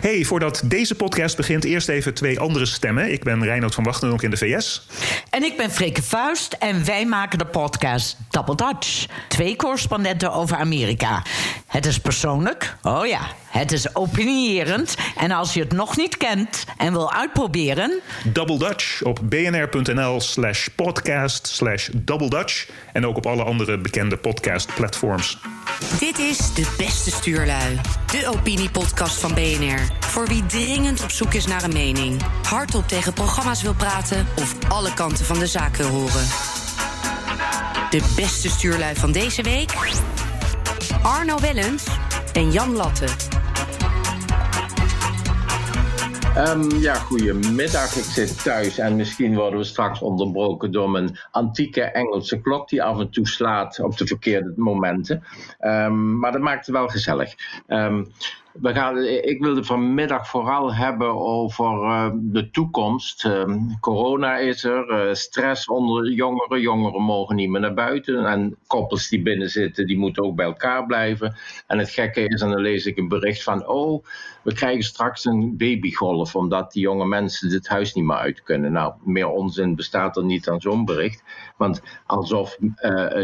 Hey, voordat deze podcast begint, eerst even twee andere stemmen. Ik ben Reinoud van Wachtendonk in de VS. En ik ben Freke Vuist en wij maken de podcast Double Dutch. Twee correspondenten over Amerika. Het is persoonlijk, oh ja, het is opinierend. En als je het nog niet kent en wil uitproberen... Double Dutch op bnr.nl slash podcast slash Double Dutch. En ook op alle andere bekende podcastplatforms. Dit is De Beste Stuurlui. De opiniepodcast van BNR. Voor wie dringend op zoek is naar een mening. Hardop tegen programma's wil praten of alle kanten van de zaak wil horen. De beste stuurlui van deze week... Arno Wellens en Jan Latte. Um, ja, goedemiddag. Ik zit thuis en misschien worden we straks onderbroken door mijn antieke Engelse klok die af en toe slaat op de verkeerde momenten. Um, maar dat maakt het wel gezellig. Um, we gaan, ik wilde vanmiddag vooral hebben over uh, de toekomst. Uh, corona is er, uh, stress onder jongeren. Jongeren mogen niet meer naar buiten. En koppels die binnen zitten, die moeten ook bij elkaar blijven. En het gekke is, en dan lees ik een bericht van... oh, we krijgen straks een babygolf... omdat die jonge mensen dit huis niet meer uit kunnen. Nou, meer onzin bestaat er niet aan zo'n bericht. Want alsof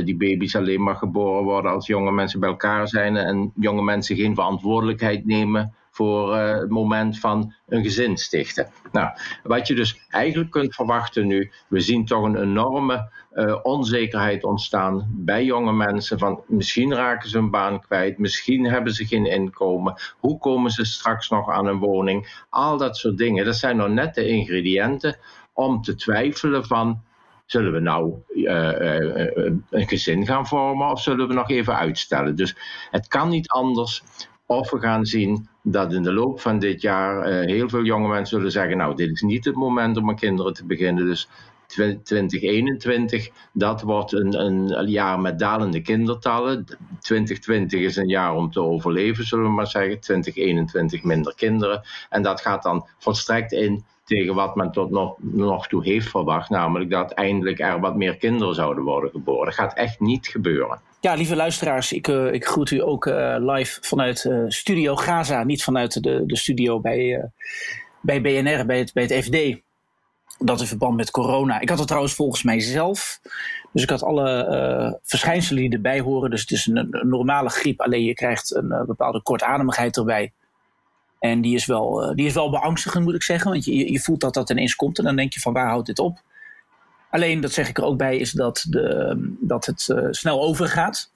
die baby's alleen maar geboren worden... als jonge mensen bij elkaar zijn... en jonge mensen geen verantwoordelijkheid nemen voor uh, het moment van een gezin stichten. Nou, wat je dus eigenlijk kunt verwachten nu, we zien toch een enorme uh, onzekerheid ontstaan bij jonge mensen van misschien raken ze een baan kwijt, misschien hebben ze geen inkomen, hoe komen ze straks nog aan een woning, al dat soort dingen. Dat zijn nog net de ingrediënten om te twijfelen van zullen we nou uh, een gezin gaan vormen of zullen we nog even uitstellen? Dus het kan niet anders of we gaan zien dat in de loop van dit jaar uh, heel veel jonge mensen zullen zeggen: Nou, dit is niet het moment om aan kinderen te beginnen. Dus 2021, dat wordt een, een, jaar met dalende kindertallen. 2020 is een jaar om te overleven, zullen we maar zeggen. 2021 minder kinderen. En dat gaat dan volstrekt in tegen wat men tot nog, nog toe heeft verwacht. Namelijk dat eindelijk er wat meer kinderen zouden worden geboren. Dat gaat echt niet gebeuren. Ja, lieve luisteraars, ik, uh, ik groet u ook uh, live vanuit uh, Studio Gaza. Niet vanuit de, de studio bij, bij BNR, bij het, bij het FD. Dat in verband met corona. Ik had het trouwens volgens mijzelf. Dus ik had alle verschijnselen die erbij horen. Dus het is een, een normale griep, alleen je krijgt een bepaalde kortademigheid erbij. En die is, wel, die is wel beangstigend, moet ik zeggen. Want je, je voelt dat dat ineens komt en dan denk je van waar houdt dit op? Alleen, dat zeg ik er ook bij, is dat, de, dat het uh, snel overgaat.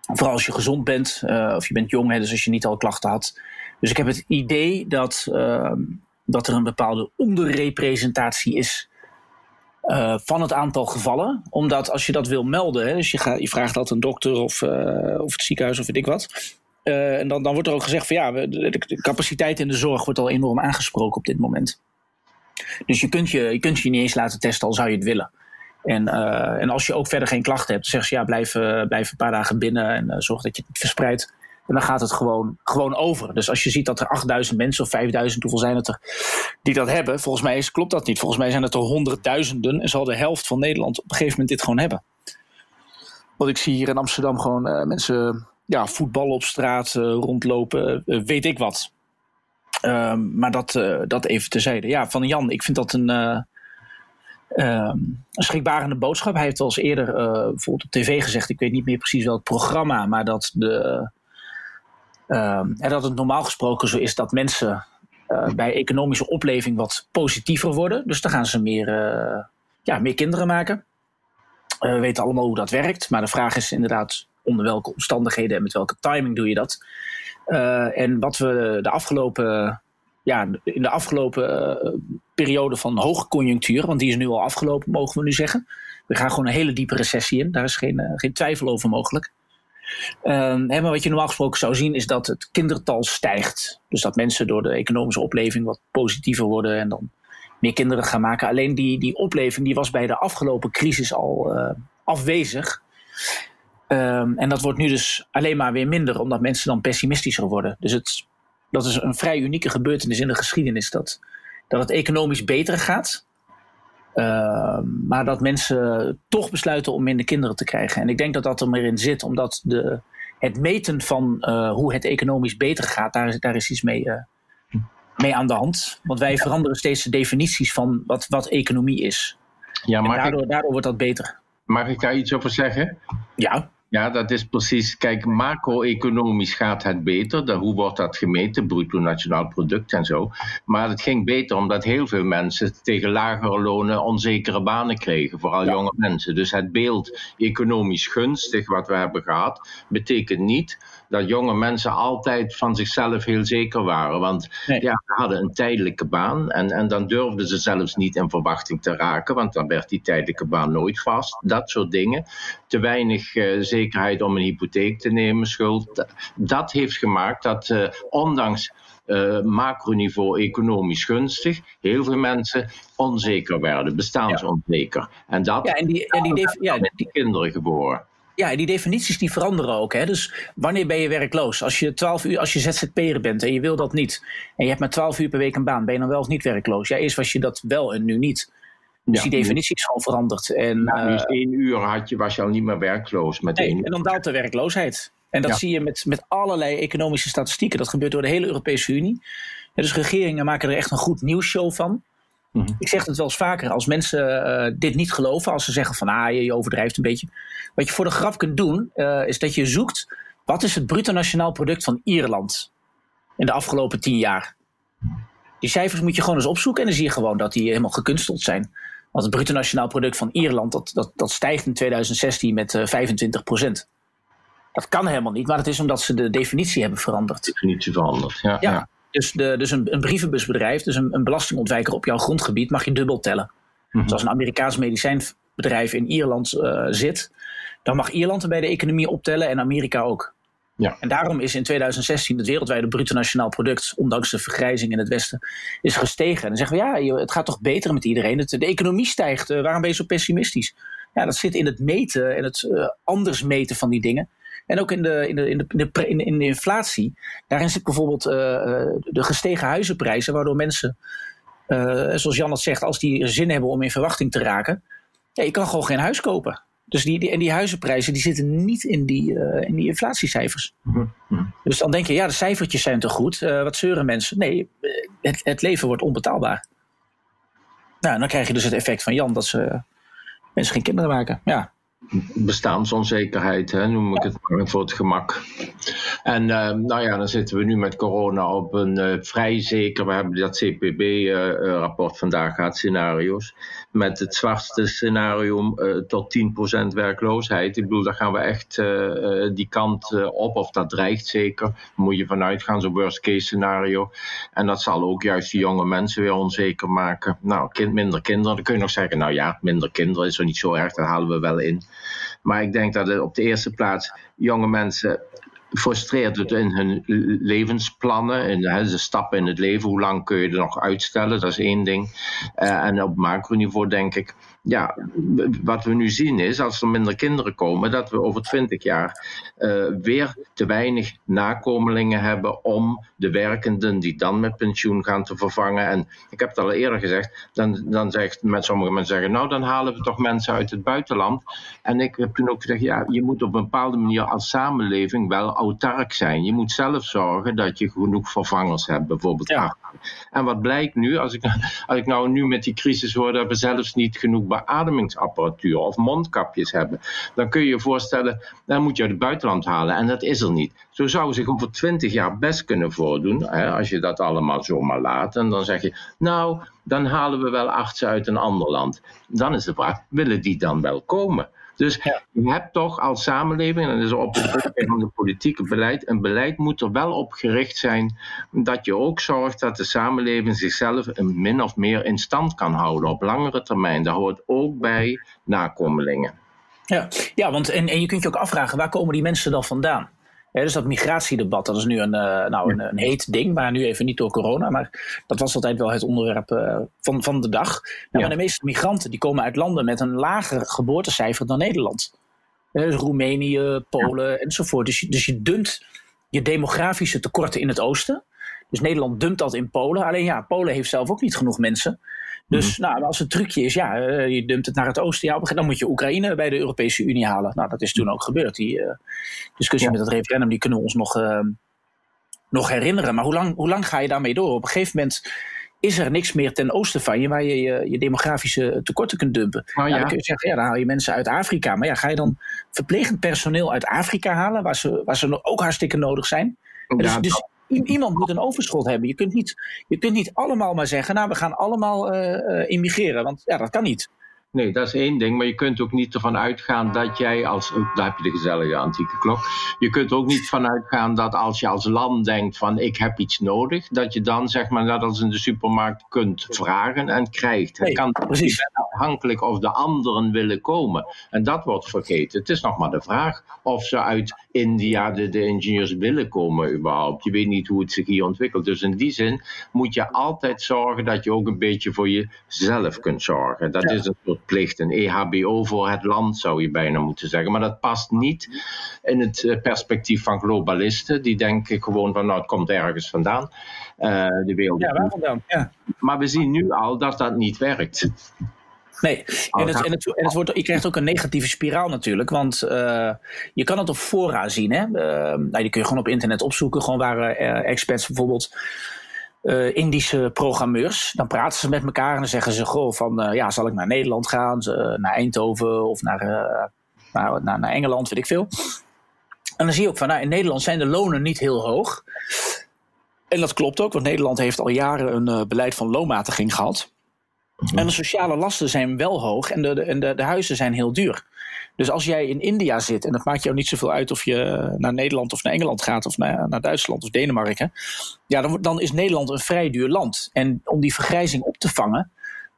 Vooral als je gezond bent uh, of je bent jong, hè, dus als je niet al klachten had. Dus ik heb het idee dat, uh, dat er een bepaalde onderrepresentatie is uh, van het aantal gevallen. Omdat als je dat wil melden, hè, dus je, gaat, je vraagt dat een dokter of, of het ziekenhuis of weet ik wat. en dan, dan wordt er ook gezegd van ja, de capaciteit in de zorg wordt al enorm aangesproken op dit moment. Dus je kunt je, je kunt je niet eens laten testen, al zou je het willen. En, uh, en als je ook verder geen klachten hebt, dan zeg je ja, blijf, uh, blijf een paar dagen binnen en uh, zorg dat je het niet verspreidt. En dan gaat het gewoon, gewoon over. Dus als je ziet dat er 8000 mensen of 5000, hoeveel zijn het er, die dat hebben, volgens mij is, klopt dat niet. Volgens mij zijn het er honderdduizenden en zal de helft van Nederland op een gegeven moment dit gewoon hebben. Want ik zie hier in Amsterdam gewoon mensen ja, voetballen op straat, rondlopen, weet ik wat. Ehm, maar dat, uh, dat even terzijde. Ja, van Jan, ik vind dat een, uh, schrikbarende boodschap. Hij heeft al eens eerder uh, bijvoorbeeld op tv gezegd, ik weet niet meer precies welk programma, maar dat, de, en dat het normaal gesproken zo is dat mensen bij economische opleving wat positiever worden. Dus dan gaan ze meer, ja, meer kinderen maken. we weten allemaal hoe dat werkt, maar de vraag is inderdaad onder welke omstandigheden en met welke timing doe je dat. Uh, en wat we de afgelopen, ja, in de afgelopen uh, periode van hoge conjunctuur, want die is nu al afgelopen, mogen we nu zeggen. We gaan gewoon een hele diepe recessie in, daar is geen, uh, geen twijfel over mogelijk. Ehm, maar wat je normaal gesproken zou zien is dat het kindertal stijgt. Dus dat mensen door de economische opleving wat positiever worden en dan meer kinderen gaan maken. Alleen die, die opleving die was bij de afgelopen crisis al afwezig. Um, en dat wordt nu dus alleen maar weer minder, omdat mensen dan pessimistischer worden. Dus het, dat is een vrij unieke gebeurtenis in de geschiedenis. Dat, dat het economisch beter gaat, uh, maar dat mensen toch besluiten om minder kinderen te krijgen. En ik denk dat dat er meer in zit, omdat de, het meten van uh, hoe het economisch beter gaat, daar, daar is iets mee, uh, mee aan de hand. Want wij veranderen steeds de definities van wat, wat economie is. Ja, En mag, daardoor, daardoor wordt dat beter. mag ik daar iets over zeggen? Ja, Ja, dat is precies. Kijk, macro-economisch gaat het beter. Dan, hoe wordt dat gemeten? Bruto nationaal product en zo. Maar het ging beter omdat heel veel mensen tegen lagere lonen onzekere banen kregen. Vooral jonge mensen. Dus het beeld economisch gunstig wat we hebben gehad, betekent niet dat jonge mensen altijd van zichzelf heel zeker waren. Want Nee. ja, ze hadden een tijdelijke baan en, en dan durfden ze zelfs niet in verwachting te raken, want dan werd die tijdelijke baan nooit vast. Dat soort dingen. Te weinig eh, zekerheid om een hypotheek te nemen, schuld. Dat- heeft gemaakt dat eh, ondanks eh, macroniveau economisch gunstig, heel veel mensen onzeker werden, bestaansonzeker. En dat ja en die, en die, ja, met die kinderen geboren. Ja, die definities die veranderen ook. Hè? Dus wanneer ben je werkloos? Als je 12 uur, als je ZZP'er bent en je wil dat niet. En je hebt maar 12 uur per week een baan, ben je dan wel of niet werkloos? Ja, eerst was je dat wel en nu niet. Dus Ja. die definitie is gewoon veranderd. En, eh, dus één uur had je, was je al niet meer werkloos met één nee, en dan daalt de werkloosheid. En dat Ja. zie je met, met allerlei economische statistieken. Dat gebeurt door de hele Europese Unie. En dus regeringen maken er echt een goed nieuwsshow van. Mhm. Ik zeg het wel eens vaker, als mensen eh, dit niet geloven, als ze zeggen van ah, je, je overdrijft een beetje. Wat je voor de grap kunt doen, eh, is dat je zoekt wat is het bruto nationaal product van Ierland in de afgelopen tien jaar. Die cijfers moet je gewoon eens opzoeken en dan zie je gewoon dat die helemaal gekunsteld zijn. Want het bruto nationaal product van Ierland dat, dat, dat stijgt in 2016 met eh 25% Dat kan helemaal niet, maar dat is omdat ze de definitie hebben veranderd. definitie veranderd. Ja, Ja, ja. dus, de, dus een, een brievenbusbedrijf, dus een, een belastingontwijker op jouw grondgebied, mag je dubbel tellen. Mhm. Dus als een Amerikaans medicijnbedrijf in Ierland eh, zit, dan mag Ierland er bij de economie optellen en Amerika ook. Ja. En daarom is in 2016 het wereldwijde bruto nationaal product, ondanks de vergrijzing in het Westen, is gestegen. En dan zeggen we, ja, het gaat toch beter met iedereen. De economie stijgt, eh, waarom ben je zo pessimistisch? Ja, dat zit in het meten en het eh, anders meten van die dingen. En ook in de, in de, in de, in de, pre- in de, in de inflatie. Daarin zit bijvoorbeeld eh, de gestegen huizenprijzen, waardoor mensen, zoals Jan het zegt, als die zin hebben om in verwachting te raken, ja, je kan gewoon geen huis kopen. Dus die, die, en die huizenprijzen die zitten niet in die, eh, in die inflatiecijfers. Mhm. Mhm. Dus dan denk je, ja, de cijfertjes zijn toch goed? Eh, wat zeuren mensen? Nee, eh, het, het leven wordt onbetaalbaar. Nou, dan krijg je dus het effect van Jan dat ze mensen geen kinderen maken. Ja, bestaansonzekerheid, hè, noem ik het maar voor het gemak. En nou ja, dan zitten we nu met corona op een vrij zeker, we hebben dat CPB-rapport vandaag gehad, scenario's, met het zwartste scenario eh, tot 10% werkloosheid. Ik bedoel, daar gaan we echt eh, eh, die kant op, of dat dreigt zeker. Moet je vanuit gaan, zo'n worst case scenario. En dat zal ook juist die jonge mensen weer onzeker maken. Nou, kind, minder kinderen, dan kun je nog zeggen, nou ja, minder kinderen is er niet zo erg, dat halen we wel in. Maar ik denk dat het op de eerste plaats jonge mensen frustreert het in hun levensplannen, in de, de stappen in het leven. Hoe lang kun je er nog uitstellen? Dat is één ding. Uh, en op macroniveau denk ik, ja, wat we nu zien is, als er minder kinderen komen, dat we over twintig jaar uh, weer te weinig nakomelingen hebben om de werkenden die dan met pensioen gaan te vervangen. En ik heb het al eerder gezegd, dan, dan zegt met sommige mensen zeggen, nou dan halen we toch mensen uit het buitenland. En ik heb toen ook gezegd, ja, je moet op een bepaalde manier als samenleving wel autark zijn. Je moet zelf zorgen dat je genoeg vervangers hebt, bijvoorbeeld. Ja. En wat blijkt nu, als ik, als ik nou nu met die crisis hoor dat we zelfs niet genoeg beademingsapparatuur of mondkapjes hebben, dan kun je je voorstellen, dan moet je uit het buitenland halen en dat is er niet. Zo zou zich over twintig jaar best kunnen voordoen, hè, als je dat allemaal zomaar laat. En dan zeg je, nou, dan halen we wel artsen uit een ander land. Dan is de vraag, willen die dan wel komen? Dus ja. je hebt toch als samenleving, en dat is op het van het politieke beleid, een beleid moet er wel op gericht zijn dat je ook zorgt dat de samenleving zichzelf een min of meer in stand kan houden op langere termijn. Dat hoort ook bij nakomelingen. Ja, ja want en, en je kunt je ook afvragen, waar komen die mensen dan vandaan? Dus dat migratiedebat, dat is nu een, uh, nou, een, een, heet ding, maar nu even niet door corona. Maar dat was altijd wel het onderwerp uh, van, van de dag. Nou, ja. Maar de meeste migranten die komen uit landen met een lager geboortecijfer dan Nederland. Dus Roemenië, Polen ja. enzovoort. Dus, dus je dumpt je demografische tekorten in het oosten. Dus Nederland dumpt dat in Polen. Alleen ja, Polen heeft zelf ook niet genoeg mensen. Dus mm. nou, als het trucje is, ja, uh, je dumpt het naar het oosten, ja, dan moet je Oekraïne bij de Europese Unie halen. Nou, dat is toen ook gebeurd. Die uh, discussie ja. met het referendum, die kunnen we ons nog, uh, nog herinneren. Maar hoe lang, hoe lang ga je daarmee door? Op een gegeven moment is er niks meer ten oosten van je waar je je, je demografische tekorten kunt dumpen. Nou ja. dan kun je zeggen, ja, dan haal je mensen uit Afrika. Maar ja, ga je dan verplegend personeel uit Afrika halen, waar ze, waar ze ook hartstikke nodig zijn? Dus, Ja, dus iemand moet een overschot hebben. Je kunt niet, je kunt niet allemaal maar zeggen, nou, we gaan allemaal eh, immigreren. Want ja, dat kan niet. Nee, dat is één ding. Maar je kunt ook niet ervan uitgaan dat jij als. oh, Daar heb je de gezellige antieke klok. Je kunt ook niet van uitgaan dat als je als land denkt van ik heb iets nodig, dat je dan zeg maar net als in de supermarkt kunt vragen en krijgt. Nee, Het kan precies. je bent afhankelijk of de anderen willen komen. En dat wordt vergeten. Het is nog maar de vraag of ze uit India, de, de ingenieurs, willen komen überhaupt. Je weet niet hoe het zich hier ontwikkelt. Dus in die zin moet je altijd zorgen dat je ook een beetje voor jezelf kunt zorgen. Dat is een soort plicht, een EHBO voor het land zou je bijna moeten zeggen. Maar dat past niet in het eh, perspectief van globalisten. Die denken gewoon van nou het komt ergens vandaan. Eh, de wereld. Ja? Ja. Maar we zien nu al dat dat niet werkt. Nee, en het, en, het, en het wordt, je krijgt ook een negatieve spiraal natuurlijk. Want eh, je kan het op fora zien. Hè? Eh, nou, die kun je gewoon op internet opzoeken. Gewoon waar eh, experts bijvoorbeeld Indische programmeurs. Dan praten ze met elkaar en dan zeggen ze: Goh, van ja, zal ik naar Nederland gaan, naar Eindhoven of naar, naar, naar, naar Engeland, weet ik veel. En dan zie je ook van, nou, in Nederland zijn de lonen niet heel hoog. En dat klopt ook, want Nederland heeft al jaren een beleid van loonmatiging gehad. En de sociale lasten zijn wel hoog en de, de, de, de huizen zijn heel duur. Dus als jij in India zit, en dat maakt jou niet zoveel uit of je naar Nederland of naar Engeland gaat, of naar, naar Duitsland of Denemarken, ja, dan, dan is Nederland een vrij duur land. En om die vergrijzing op te vangen,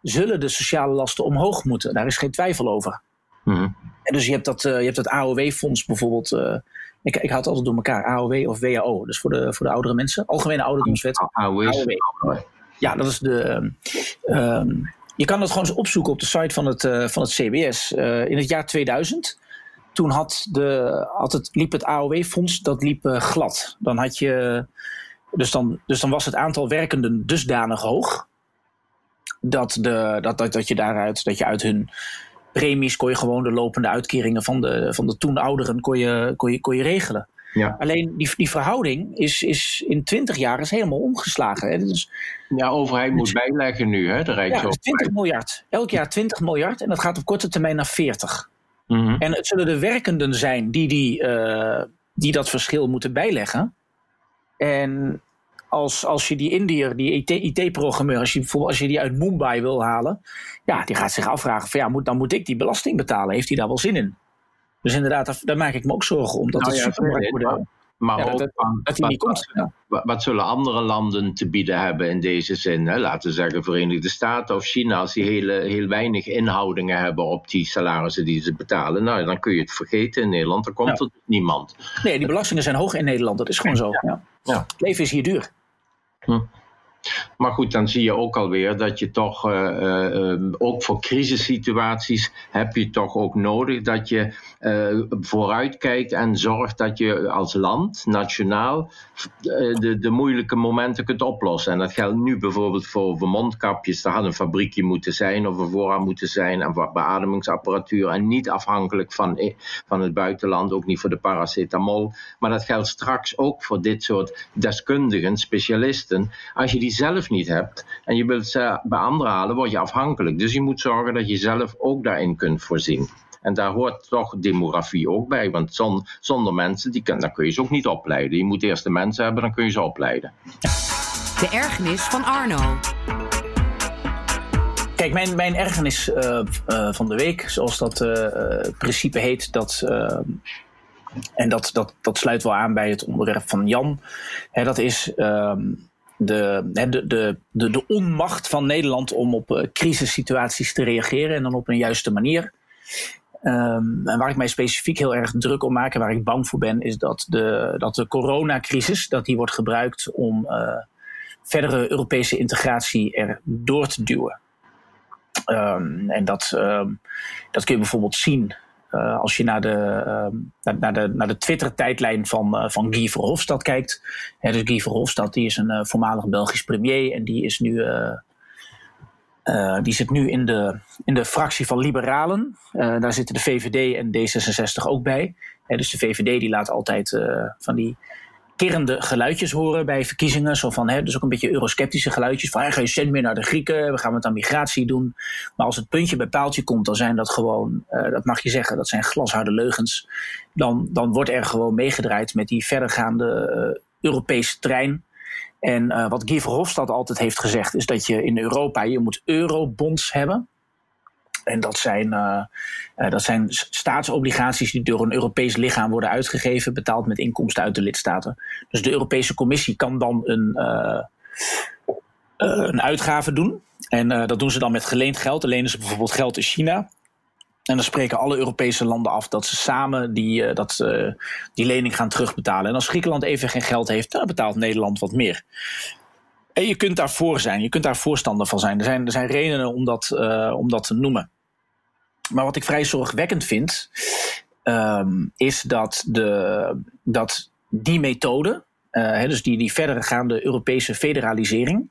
zullen de sociale lasten omhoog moeten. Daar is geen twijfel over. Mhm. En dus je hebt dat, eh, je hebt dat AOW-fonds bijvoorbeeld. eh, ik, ik houd het altijd door elkaar, AOW of WAO. Dus voor de, voor de oudere mensen. Algemene ouderdomswet. AOW's. AOW. Ja, dat is de. ehm, ehm, je kan dat gewoon eens opzoeken op de site van het, eh, van het CBS. Eh, in het jaar 2000, toen had de, had het, liep het AOW-fonds dat liep eh, glad. Dan had je, dus, dan, dus dan was het aantal werkenden dusdanig hoog. Dat, de, dat, dat, dat je daaruit, dat je uit hun premies kon je gewoon de lopende uitkeringen van de, van de toen ouderen kon je, kon je, kon je regelen. Ja. Alleen die, die verhouding is, is in 20 jaar is helemaal omgeslagen. Hè. Dus, Ja, overheid moet bijleggen nu, hè, de ja, Rijksoverheid. 20 miljard. Elk jaar 20 miljard en dat gaat op korte termijn naar 40. Mhm. En het zullen de werkenden zijn die, die, eh, die dat verschil moeten bijleggen. En als, als je die Indiër, die IT-programmeur, als je bijvoorbeeld als je die uit Mumbai wil halen, ja, die gaat zich afvragen: van ja, moet, dan moet ik die belasting betalen. Heeft hij daar wel zin in? Dus inderdaad, daar, daar maak ik me ook zorgen om. Dat Nou het ja, Maar ja, ook dat, dat, van, dat die wat, niet komt. Wat, wat zullen andere landen te bieden hebben in deze zin? Hè? Laten we zeggen Verenigde Staten of China, als die hele, heel weinig inhoudingen hebben op die salarissen die ze betalen. Nou, dan kun je het vergeten in Nederland, dan komt Ja. er niemand. Nee, die belastingen zijn hoog in Nederland. Dat is gewoon zo. Ja. Het leven is hier duur. Maar goed, dan zie je ook alweer dat je toch, eh, eh, eh, ook voor crisissituaties, heb je toch ook nodig dat je eh, vooruitkijkt en zorgt dat je als land, nationaal, de, de moeilijke momenten kunt oplossen. En dat geldt nu bijvoorbeeld voor, voor mondkapjes. Daar had een fabriekje moeten zijn of een voorraad moeten zijn en voor beademingsapparatuur. En niet afhankelijk van, van het buitenland, ook niet voor de paracetamol. Maar dat geldt straks ook voor dit soort deskundigen, specialisten. Als je die zelf niet hebt en je wilt ze bij anderen halen, word je afhankelijk. Dus je moet zorgen dat je zelf ook daarin kunt voorzien. En daar hoort toch demografie ook bij. Want zon- zonder mensen, die kun, dan kun je ze ook niet opleiden. Je moet eerst de mensen hebben, dan kun je ze opleiden. De ergernis van Arno. Kijk, mijn, mijn ergernis eh, eh, van de week, zoals dat eh, principe heet, dat, en dat, dat, dat sluit wel aan bij het onderwerp van Jan. Hè, dat is ehm, de, de, de, de onmacht van Nederland om op eh, crisissituaties te reageren en dan op een juiste manier. Ehm, en waar ik mij specifiek heel erg druk om maak en waar ik bang voor ben, is dat de, dat de coronacrisis dat die wordt gebruikt om eh, verdere Europese integratie er door te duwen. Ehm, en dat, ehm, dat kun je bijvoorbeeld zien eh, als je naar de, ehm, naar, de, naar de Twitter-tijdlijn van, eh, van Guy Verhofstadt kijkt. Hè, dus Guy Verhofstadt die is een voormalig Belgisch premier en die, is nu, die zit nu in de, in de fractie van Liberalen. Daar zitten de VVD en D66 ook bij. Hè, dus de VVD die laat altijd van die kerende geluidjes horen bij verkiezingen. Zo van, hè, dus ook een beetje eurosceptische geluidjes. Van, geen cent meer naar de Grieken, we gaan het aan migratie doen. Maar als het puntje bij paaltje komt, dan zijn dat gewoon, uh, dat mag je zeggen, dat zijn glasharde leugens. Dan, dan wordt er gewoon meegedraaid met die verdergaande uh, Europese trein. En uh, wat Guy Verhofstadt altijd heeft gezegd, is dat je in Europa, je moet eurobonds hebben. En dat zijn, uh, uh, dat zijn staatsobligaties die door een Europees lichaam worden uitgegeven, betaald met inkomsten uit de lidstaten. Dus de Europese Commissie kan dan een, uh, een uitgave doen. En dat doen ze dan met geleend geld. Dan lenen ze bijvoorbeeld geld in China. En dan spreken alle Europese landen af dat ze samen die, dat, die lening gaan terugbetalen. En als Griekenland even geen geld heeft, dan betaalt Nederland wat meer. En je kunt daarvoor zijn, je kunt daar voorstander van zijn. Er zijn, er zijn redenen om dat, om dat te noemen. Maar wat ik vrij zorgwekkend vind, um, is dat, de, dat die methode, uh, dus die, die verdergaande Europese federalisering,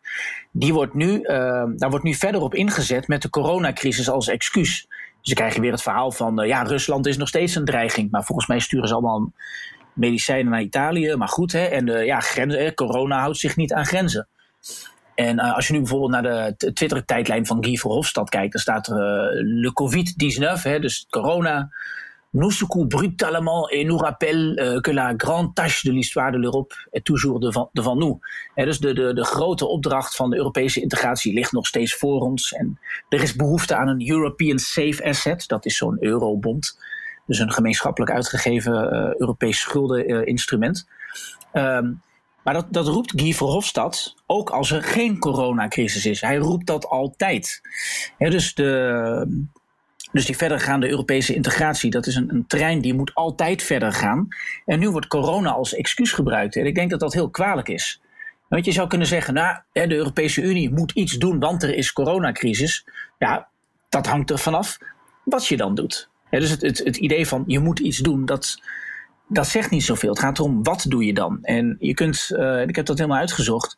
die wordt nu, uh, daar wordt nu verder op ingezet met de coronacrisis als excuus. Dus dan krijg weer het verhaal van, uh, ja, Rusland is nog steeds een dreiging. Maar volgens mij sturen ze allemaal medicijnen naar Italië. Maar goed, hè, en ja, grenzen, corona houdt zich niet aan grenzen. En uh, als je nu bijvoorbeeld naar de Twitter-tijdlijn van Guy Verhofstadt kijkt, dan staat er uh, le Covid-19, dus corona. Nous secouent brutalement et nous rappelle uh, que la grande tâche de l'histoire de l'Europe est toujours devant, nous. Dus de, de, de grote opdracht van de Europese integratie ligt nog steeds voor ons. En er is behoefte aan een European Safe Asset, dat is zo'n eurobond. Dus een gemeenschappelijk uitgegeven Europees schuldeninstrument. Um, maar dat, dat roept Guy Verhofstadt ook als er geen coronacrisis is. Hij roept dat altijd. dus, de, dus die verdergaande Europese integratie, dat is een, een trein die moet altijd verder gaan. En nu wordt corona als excuus gebruikt. En ik denk dat dat heel kwalijk is. Want je zou kunnen zeggen, nou, de Europese Unie moet iets doen, want er is coronacrisis. Ja, dat hangt er vanaf wat je dan doet. dus het, het, het idee van je moet iets doen, dat, dat zegt niet zoveel. Het gaat erom wat doe je dan. En je kunt, uh, ik heb dat helemaal uitgezocht.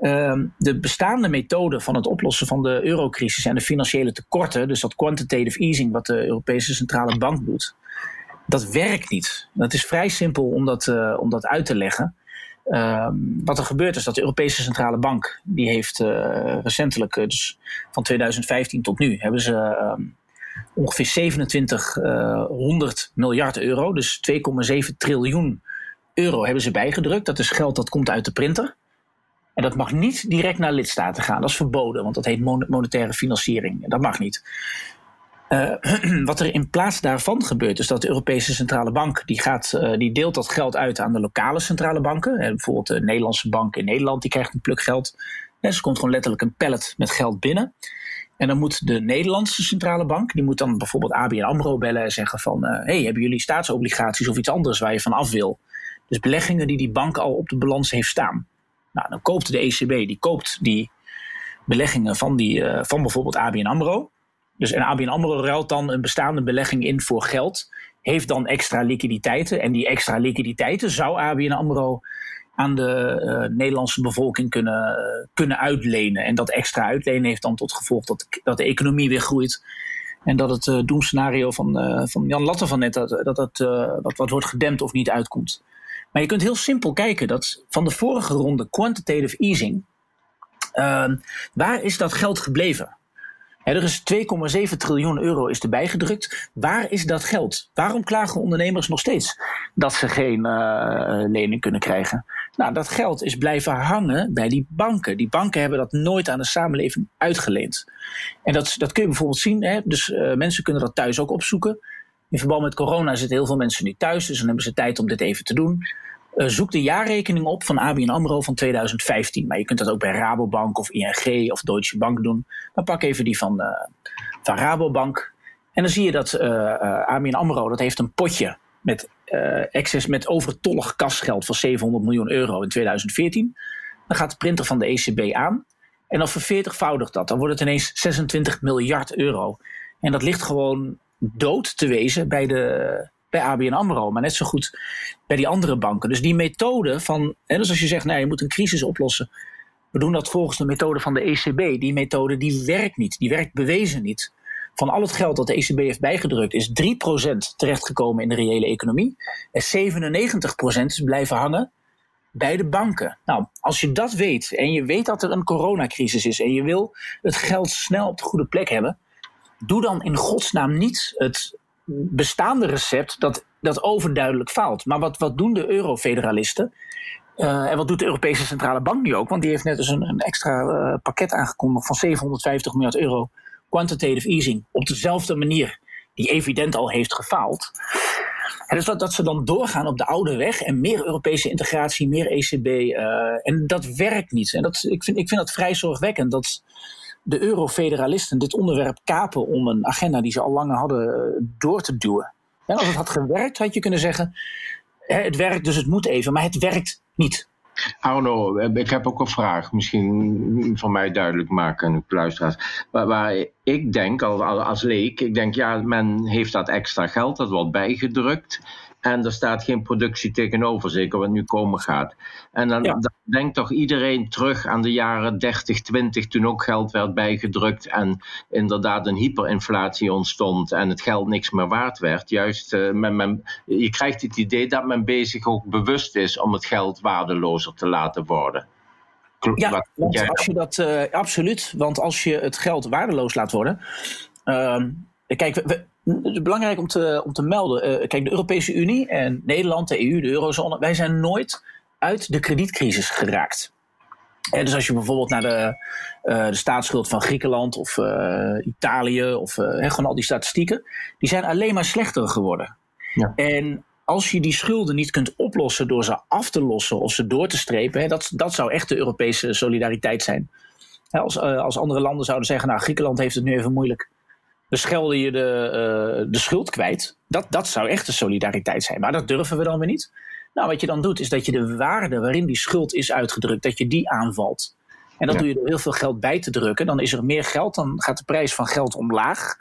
Uh, de bestaande methode van het oplossen van de eurocrisis en de financiële tekorten, dus dat quantitative easing wat de Europese Centrale Bank doet, dat werkt niet. Dat is vrij simpel om dat, uh, om dat uit te leggen. Uh, wat er gebeurt is dat de Europese Centrale Bank, die heeft uh, recentelijk, dus van 2015 tot nu, hebben ze ehm, ongeveer 2700 miljard euro, dus 2,7 triljoen euro hebben ze bijgedrukt. Dat is geld dat komt uit de printer. En dat mag niet direct naar lidstaten gaan. Dat is verboden, want dat heet monetaire financiering. Dat mag niet. Uh, wat er in plaats daarvan gebeurt, is dat de Europese Centrale Bank die gaat, uh, die deelt dat geld uit aan de lokale centrale banken. En bijvoorbeeld de Nederlandse bank in Nederland, die krijgt een pluk geld. En ze komt gewoon letterlijk een pallet met geld binnen. En dan moet de Nederlandse centrale bank, die moet dan bijvoorbeeld ABN AMRO bellen en zeggen van... uh, hey, hebben jullie staatsobligaties of iets anders waar je van af wil? Dus beleggingen die die bank al op de balans heeft staan. Nou, dan koopt de ECB, die koopt die beleggingen van, die, uh, van bijvoorbeeld ABN AMRO. Dus en ABN AMRO ruilt dan een bestaande belegging in voor geld. Heeft dan extra liquiditeiten. En die extra liquiditeiten zou ABN AMRO aan de uh, Nederlandse bevolking kunnen, uh, kunnen uitlenen. En dat extra uitlenen heeft dan tot gevolg dat, dat de economie weer groeit. En dat het uh, doemscenario van, van Jan Latte van net, dat dat, dat, wat wordt gedempt of niet uitkomt. Maar je kunt heel simpel kijken dat van de vorige ronde quantitative easing, ehm, waar is dat geld gebleven? er is 2,7 triljoen euro is erbij gedrukt. Waar is dat geld? Waarom klagen ondernemers nog steeds dat ze geen lening kunnen krijgen? Nou, dat geld is blijven hangen bij die banken. Die banken hebben dat nooit aan de samenleving uitgeleend. En dat, dat kun je bijvoorbeeld zien. Hè? Dus uh, mensen kunnen dat thuis ook opzoeken. In verband met corona zitten heel veel mensen nu thuis, dus dan hebben ze tijd om dit even te doen. Uh, zoek de jaarrekening op van ABN AMRO van 2015. Maar je kunt dat ook bij Rabobank of ING of Deutsche Bank doen. Dan pak even die van, uh, van Rabobank. En dan zie je dat uh, ABN AMRO dat heeft een potje met, excess, met overtollig kasgeld van 700 miljoen euro in 2014. Dan gaat de printer van de ECB aan. En dan verveertigvoudigt dat. Dan wordt het ineens 26 miljard euro. En dat ligt gewoon dood te wezen bij de, bij ABN AMRO, maar net zo goed bij die andere banken. Dus die methode van, hè, dus als je zegt, nou, je moet een crisis oplossen, we doen dat volgens de methode van de ECB. Die methode die werkt niet, die werkt bewezen niet. Van al het geld dat de ECB heeft bijgedrukt, is 3% terechtgekomen in de reële economie. En 97% is blijven hangen bij de banken. Nou, als je dat weet en je weet dat er een coronacrisis is en je wil het geld snel op de goede plek hebben, doe dan in godsnaam niet het bestaande recept dat, dat overduidelijk faalt. Maar wat, wat doen de eurofederalisten? Uh, en wat doet de Europese Centrale Bank nu ook? Want die heeft net eens een, een extra uh, pakket aangekondigd van 750 miljard euro quantitative easing. Op dezelfde manier die evident al heeft gefaald. Dus dat, ze dan doorgaan op de oude weg en meer Europese integratie, meer ECB. Uh, en dat werkt niet. En dat, ik, vind, ik vind dat vrij zorgwekkend dat de eurofederalisten dit onderwerp kapen om een agenda die ze al langer hadden door te duwen. En als het had gewerkt, had je kunnen zeggen: het werkt, dus het moet even. Maar het werkt niet. Arno, ik heb ook een vraag. Misschien van mij duidelijk maken, luisteraars. Waar, waar ik denk, als, als leek, ik denk ja, men heeft dat extra geld, dat wordt bijgedrukt. En er staat geen productie tegenover, zeker wat nu komen gaat. En dan, dan, denkt toch iedereen terug aan de jaren 30, 20, toen ook geld werd bijgedrukt en inderdaad een hyperinflatie ontstond en het geld niks meer waard werd. Juist, uh, men, men, je krijgt het idee dat men bezig ook bewust is om het geld waardelozer te laten worden. Ja, want als je dat, uh, absoluut. Want als je het geld waardeloos laat worden. Uh, kijk, we, belangrijk om te, om te melden. Uh, kijk, de Europese Unie en Nederland, de EU, de eurozone, wij zijn nooit uit de kredietcrisis geraakt. En dus als je bijvoorbeeld naar de, uh, de staatsschuld van Griekenland of uh, Italië of gewoon al die statistieken, die zijn alleen maar slechter geworden. Ja. En als je die schulden niet kunt oplossen door ze af te lossen of ze door te strepen, hè, dat, dat zou echt de Europese solidariteit zijn. Als, als andere landen zouden zeggen, nou Griekenland heeft het nu even moeilijk beschelde je de, uh, de schuld kwijt. Dat, dat zou echt de solidariteit zijn. Maar dat durven we dan weer niet. Nou, wat je dan doet, is dat je de waarde waarin die schuld is uitgedrukt, dat je die aanvalt. En dat doe je door heel veel geld bij te drukken. Dan is er meer geld, dan gaat de prijs van geld omlaag.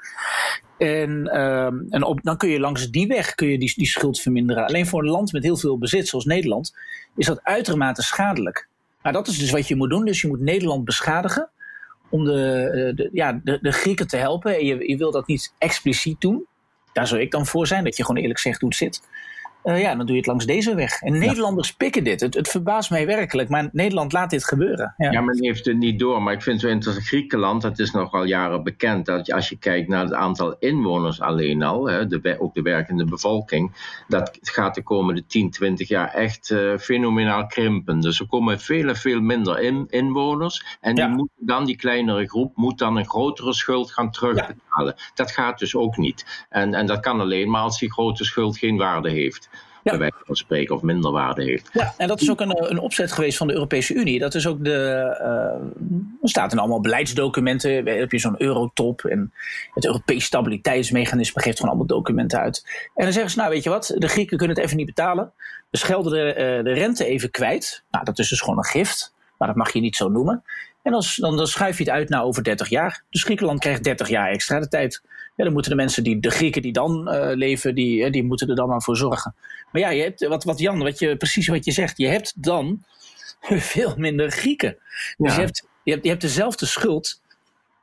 En, uh, en op, dan kun je langs die weg kun je die, die schuld verminderen. Alleen voor een land met heel veel bezit, zoals Nederland, is dat uitermate schadelijk. Maar dat is dus wat je moet doen. Dus je moet Nederland beschadigen om de, eh, de, ja, de, de Grieken te helpen. En je, je wil dat niet expliciet doen. Daar zou ik dan voor zijn, dat je gewoon eerlijk zegt hoe het zit. Uh, ja, dan doe je het langs deze weg. En Nederlanders pikken dit. Het, het, verbaast mij werkelijk, maar Nederland laat dit gebeuren. Ja. ja, men heeft het niet door. Maar ik vind het zo interessant. Griekenland, dat is nog al jaren bekend. Dat als je kijkt naar het aantal inwoners alleen al, hè, de, ook de werkende bevolking, dat gaat de komende 10, 20 jaar echt uh, fenomenaal krimpen. Dus er komen veel en veel minder in, inwoners. En die, moet dan, die kleinere groep moet dan een grotere schuld gaan terugbetalen. Dat gaat dus ook niet. En, en dat kan alleen maar als die grote schuld geen waarde heeft. Bij wijze van spreken, of minder waarde heeft. Ja, en dat is ook een, een opzet geweest van de Europese Unie. Dat is ook de. Uh, er staat in allemaal beleidsdocumenten. Dan heb je zo'n eurotop. En het Europees Stabiliteitsmechanisme geeft gewoon allemaal documenten uit. En dan zeggen ze: Nou, weet je wat, de Grieken kunnen het even niet betalen. We schelden de, uh, de rente even kwijt. Nou, dat is dus gewoon een gift. Maar dat mag je niet zo noemen. En dan, dan, dan schuif je het uit naar over 30 jaar. Dus Griekenland krijgt 30 jaar extra de tijd. Ja, dan moeten de mensen, die, de Grieken die dan uh, leven, die, die moeten er dan maar voor zorgen. Maar ja, je hebt, wat, wat Jan, wat je, precies wat je zegt, je hebt dan veel minder Grieken. Dus je, hebt, je, hebt, je hebt dezelfde schuld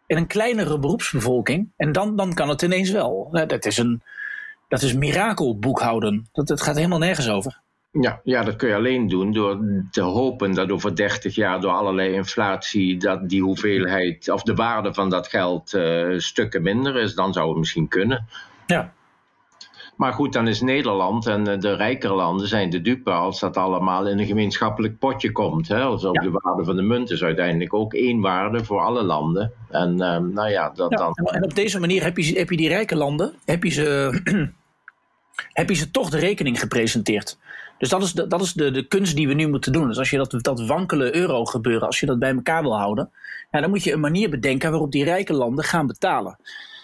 in een kleinere beroepsbevolking. En dan, dan kan het ineens wel. Dat is een dat is mirakelboekhouden. Dat, dat gaat helemaal nergens over. Ja, ja, dat kun je alleen doen door te hopen dat over 30 jaar door allerlei inflatie dat die hoeveelheid of de waarde van dat geld uh, stukken minder is. Dan zou het misschien kunnen. Ja. Maar goed, dan is Nederland en eh, de rijkere landen zijn de dupe als dat allemaal in een gemeenschappelijk potje komt. Hè? Als ook de waarde van de munt is uiteindelijk ook één waarde voor alle landen. En uh, nou ja, dat ja, dan. En op deze manier heb je, heb je die rijke landen, heb je ze, heb je ze toch de rekening gepresenteerd. Dus dat is, de, dat is de, de kunst die we nu moeten doen. Dus als je dat, dat wankele euro gebeuren, als je dat bij elkaar wil houden, ja, dan moet je een manier bedenken waarop die rijke landen gaan betalen.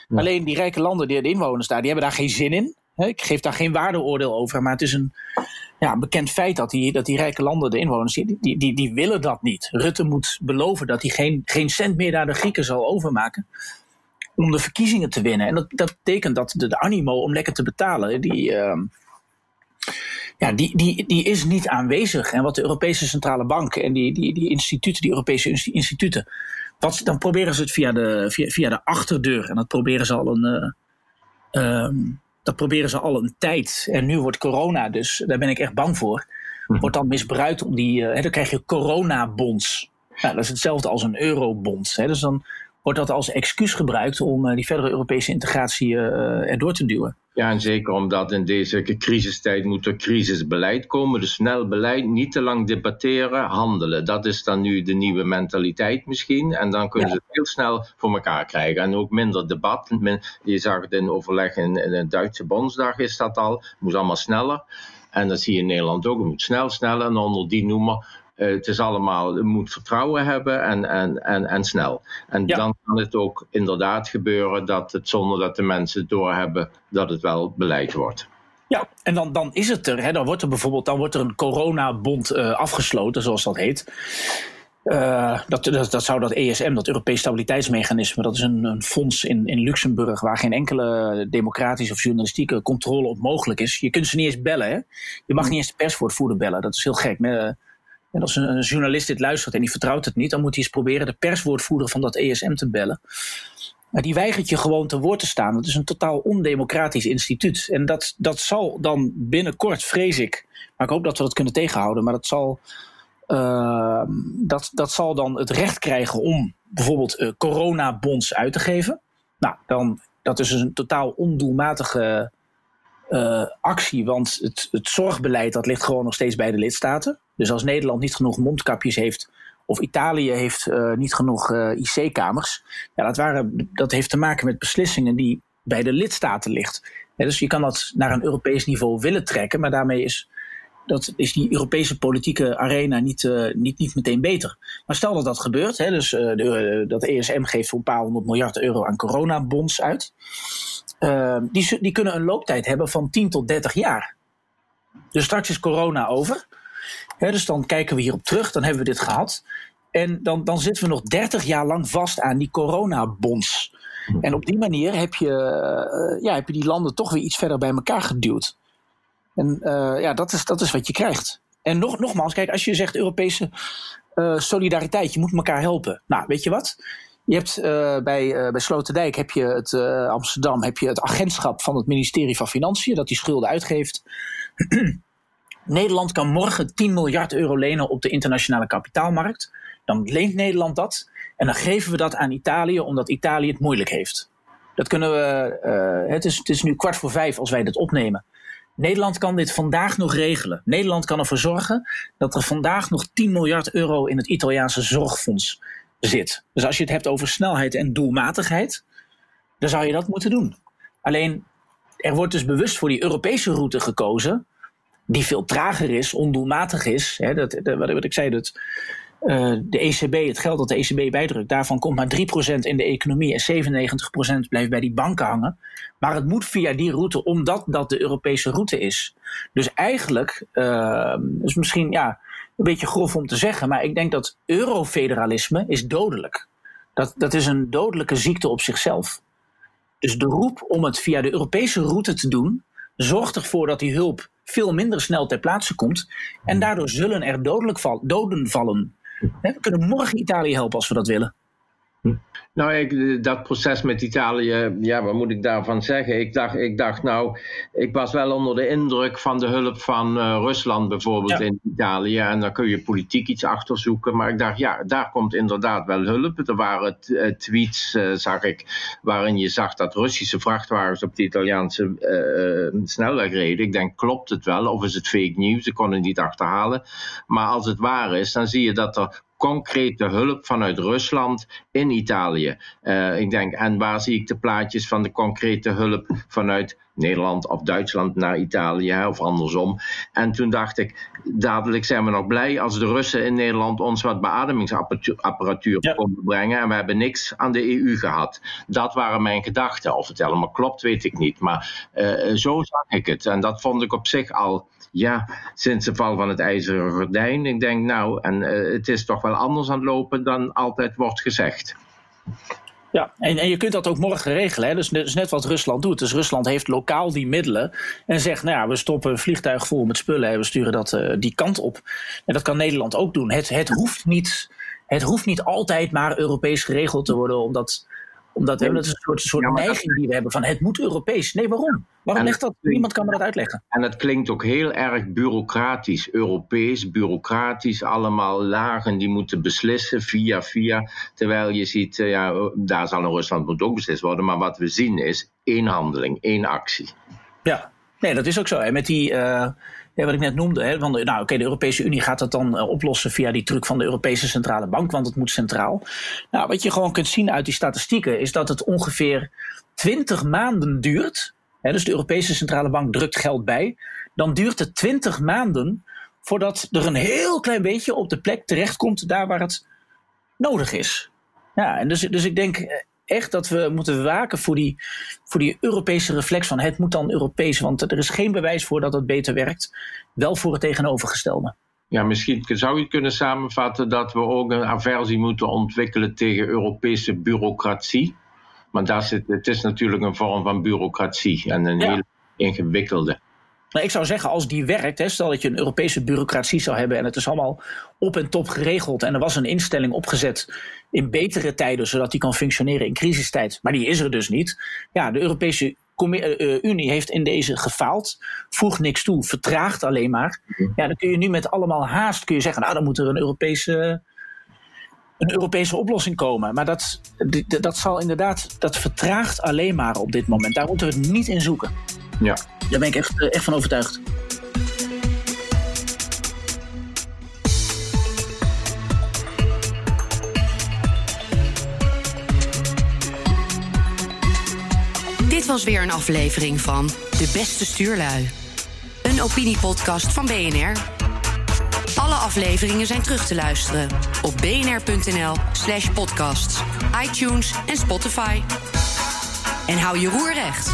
Alleen die rijke landen, die de inwoners daar, die hebben daar geen zin in. Ik geef daar geen waardeoordeel over, maar het is een ja, bekend feit dat die, dat die rijke landen, de inwoners, die, die, die, die willen dat niet. Rutte moet beloven dat hij geen, geen cent meer naar de Grieken zal overmaken om de verkiezingen te winnen. En dat, dat betekent dat de, de animo om lekker te betalen, die, uh, ja, die, die, die is niet aanwezig. En wat de Europese Centrale Bank en die, die, die instituten, die Europese instituten, wat, dan proberen ze het via de, via, via de achterdeur. En dat proberen ze al een. Uh, um, dat proberen ze al een tijd. En nu wordt corona, dus daar ben ik echt bang voor. wordt dan misbruikt om die. Hè, dan krijg je coronabonds. Nou, dat is hetzelfde als een eurobond. Hè. Dus dan wordt dat als excuus gebruikt om die verdere Europese integratie erdoor te duwen. Ja, en zeker omdat in deze crisistijd moet er crisisbeleid komen. Dus snel beleid, niet te lang debatteren, handelen. Dat is dan nu de nieuwe mentaliteit misschien. En dan kunnen ze het heel snel voor elkaar krijgen. En ook minder debat. Je zag het in overleg in, de Duitse Bondsdag is dat al. Het moet allemaal sneller. En dat zie je in Nederland ook. Het moet snel, sneller. En onder die noemer uh, het is allemaal, je moet vertrouwen hebben en, en, en, en snel. En dan kan het ook inderdaad gebeuren dat het zonder dat de mensen doorhebben dat het wel beleid wordt. Ja, en dan, dan is het er. Hè. Dan wordt er bijvoorbeeld dan wordt er een coronabond uh, afgesloten, zoals dat heet. Uh, dat, dat, dat, zou dat ESM, dat Europees Stabiliteitsmechanisme, dat is een, een, fonds in, in Luxemburg waar geen enkele democratische of journalistieke controle op mogelijk is. Je kunt ze niet eens bellen. Hè? Je mag niet eens de perswoordvoerder bellen. Dat is heel gek. En als een, journalist dit luistert en die vertrouwt het niet, dan moet hij eens proberen de perswoordvoerder van dat ESM te bellen. Maar die weigert je gewoon te woord te staan. Dat is een totaal ondemocratisch instituut. En dat, dat zal dan binnenkort, vrees ik, maar ik hoop dat we dat kunnen tegenhouden, maar dat zal, uh, dat, dat zal dan het recht krijgen om bijvoorbeeld uh, coronabonds uit te geven. Nou, dan, dat is dus een totaal ondoelmatige uh, actie, want het, het zorgbeleid dat ligt gewoon nog steeds bij de lidstaten. Dus als Nederland niet genoeg mondkapjes heeft, of Italië heeft uh, niet genoeg uh, IC-kamers, ja, dat, waren, dat heeft te maken met beslissingen die bij de lidstaten ligt. dus je kan dat naar een Europees niveau willen trekken, maar daarmee is, dat is die Europese politieke arena niet, uh, niet, niet meteen beter. Maar stel dat dat gebeurt, hè, dus de, dat ESM geeft voor een paar honderd miljard euro aan coronabonds uit. die, die kunnen een looptijd hebben van 10 tot 30 jaar. Dus straks is corona over dus dan kijken we hierop terug, dan hebben we dit gehad. En dan, dan zitten we nog 30 jaar lang vast aan die coronabonds. En op die manier heb je, uh, ja, heb je die landen toch weer iets verder bij elkaar geduwd. En uh, ja, dat is, dat is wat je krijgt. En nog, nogmaals, kijk, als je zegt Europese uh, solidariteit, je moet elkaar helpen. Nou, weet je wat? Je hebt bij, bij Sloterdijk heb je het Amsterdam heb je het agentschap van het ministerie van Financiën dat die schulden uitgeeft. Nederland kan morgen 10 miljard euro lenen op de internationale kapitaalmarkt. Dan leent Nederland dat en dan geven we dat aan Italië omdat Italië het moeilijk heeft. Dat kunnen we. Uh, het, is, het is nu kwart voor vijf als wij dit opnemen. Nederland kan dit vandaag nog regelen. Nederland kan ervoor zorgen dat er vandaag nog 10 miljard euro in het Italiaanse zorgfonds zit. Dus als je het hebt over snelheid en doelmatigheid, dan zou je dat moeten doen. Alleen, er wordt dus bewust voor die Europese route gekozen, die veel trager is, ondoelmatig is. Hè, dat, wat ik zei, dat uh, de ECB, het geld dat de ECB bijdrukt, daarvan komt maar 3% in de economie en 97% blijft bij die banken hangen. Maar het moet via die route, omdat dat de Europese route is. Dus eigenlijk, uh, is misschien ja, een beetje grof om te zeggen, maar ik denk dat eurofederalisme is dodelijk. Dat, dat is een dodelijke ziekte op zichzelf. Dus de roep om het via de Europese route te doen, zorgt ervoor dat die hulp veel minder snel ter plaatse komt. En hmm. daardoor zullen er dodelijk val, doden vallen. We kunnen morgen Italië helpen als we dat willen. Nou, ik, dat proces met Italië, ja, wat moet ik daarvan zeggen? Ik dacht, ik dacht, nou, ik was wel onder de indruk van de hulp van uh, Rusland bijvoorbeeld in Italië. En dan kun je politiek iets achterzoeken. Maar ik dacht, ja, daar komt inderdaad wel hulp. Er waren uh, tweets, uh, zag ik, waarin je zag dat Russische vrachtwagens op de Italiaanse snelweg reden. Ik denk, klopt het wel? Of is het fake news? Ze konden het niet achterhalen. Maar als het waar is, dan zie je dat er concrete hulp vanuit Rusland in Italië. Uh, ik denk, en waar zie ik de plaatjes van de concrete hulp vanuit Nederland of Duitsland naar Italië of andersom. En toen dacht ik, dadelijk zijn we nog blij als de Russen in Nederland ons wat beademingsapparatuur ja. konden brengen. En we hebben niks aan de EU gehad. Dat waren mijn gedachten. Of het helemaal klopt, weet ik niet. Maar uh, zo zag ik het. En dat vond ik op zich al ja, sinds de val van het ijzeren gordijn. Ik denk nou, en uh, het is toch wel anders aan het lopen dan altijd wordt gezegd. Ja, en, en je kunt dat ook morgen regelen. Hè? Dus, dus net wat Rusland doet. Dus Rusland heeft lokaal die middelen en zegt, nou ja, we stoppen een vliegtuig vol met spullen en we sturen dat uh, die kant op. En dat kan Nederland ook doen. Het, het, hoeft niet, het hoeft niet altijd maar Europees geregeld te worden, omdat Omdat hè, dat is een soort, soort Ja, dat- neiging die we hebben van het moet Europees. Nee, waarom? Waarom ligt dat? Niemand kan me dat uitleggen. En het klinkt ook heel erg bureaucratisch, Europees, bureaucratisch. Allemaal lagen die moeten beslissen via via. Terwijl je ziet, eh, ja, daar zal in Rusland moet ook beslist worden. Maar wat we zien is één handeling, één actie. Ja, nee, dat is ook zo. En met die, eh, wat ik net noemde, hè, van de, nou, oké, de Europese Unie gaat dat dan eh, oplossen via die truc van de Europese Centrale Bank, want het moet centraal. Nou, wat je gewoon kunt zien uit die statistieken is dat het ongeveer 20 maanden duurt. Hè, dus de Europese Centrale Bank drukt geld bij. Dan duurt het 20 maanden voordat er een heel klein beetje op de plek terechtkomt daar waar het nodig is. Ja, en dus, dus ik denk eh, echt dat we moeten waken voor die, voor die Europese reflex van het moet dan Europees, want er is geen bewijs voor dat het beter werkt. Wel voor het tegenovergestelde. Ja, misschien zou je kunnen samenvatten dat we ook een aversie moeten ontwikkelen tegen Europese bureaucratie. Maar daar zit, het is natuurlijk een vorm van bureaucratie en een Ja. heel ingewikkelde. Nou, ik zou zeggen, als die werkt, hè, stel dat je een Europese bureaucratie zou hebben en het is allemaal op en top geregeld en er was een instelling opgezet in betere tijden, zodat die kan functioneren in crisistijd, maar die is er dus niet. Ja, de Europese eh, eh, Unie heeft in deze gefaald, voegt niks toe, vertraagt alleen maar. Ja, dan kun je nu met allemaal haast kun je zeggen, nou dan moet er een Europese, een Europese oplossing komen. Maar dat, dat zal inderdaad, dat vertraagt alleen maar op dit moment. Daar moeten we het niet in zoeken. Ja. Daar ben ik echt, eh, echt van overtuigd. Dit was weer een aflevering van De Beste Stuurlui. Een opiniepodcast van BNR. Alle afleveringen zijn terug te luisteren op bnr.nl slash podcasts, iTunes en Spotify. En hou je roer recht.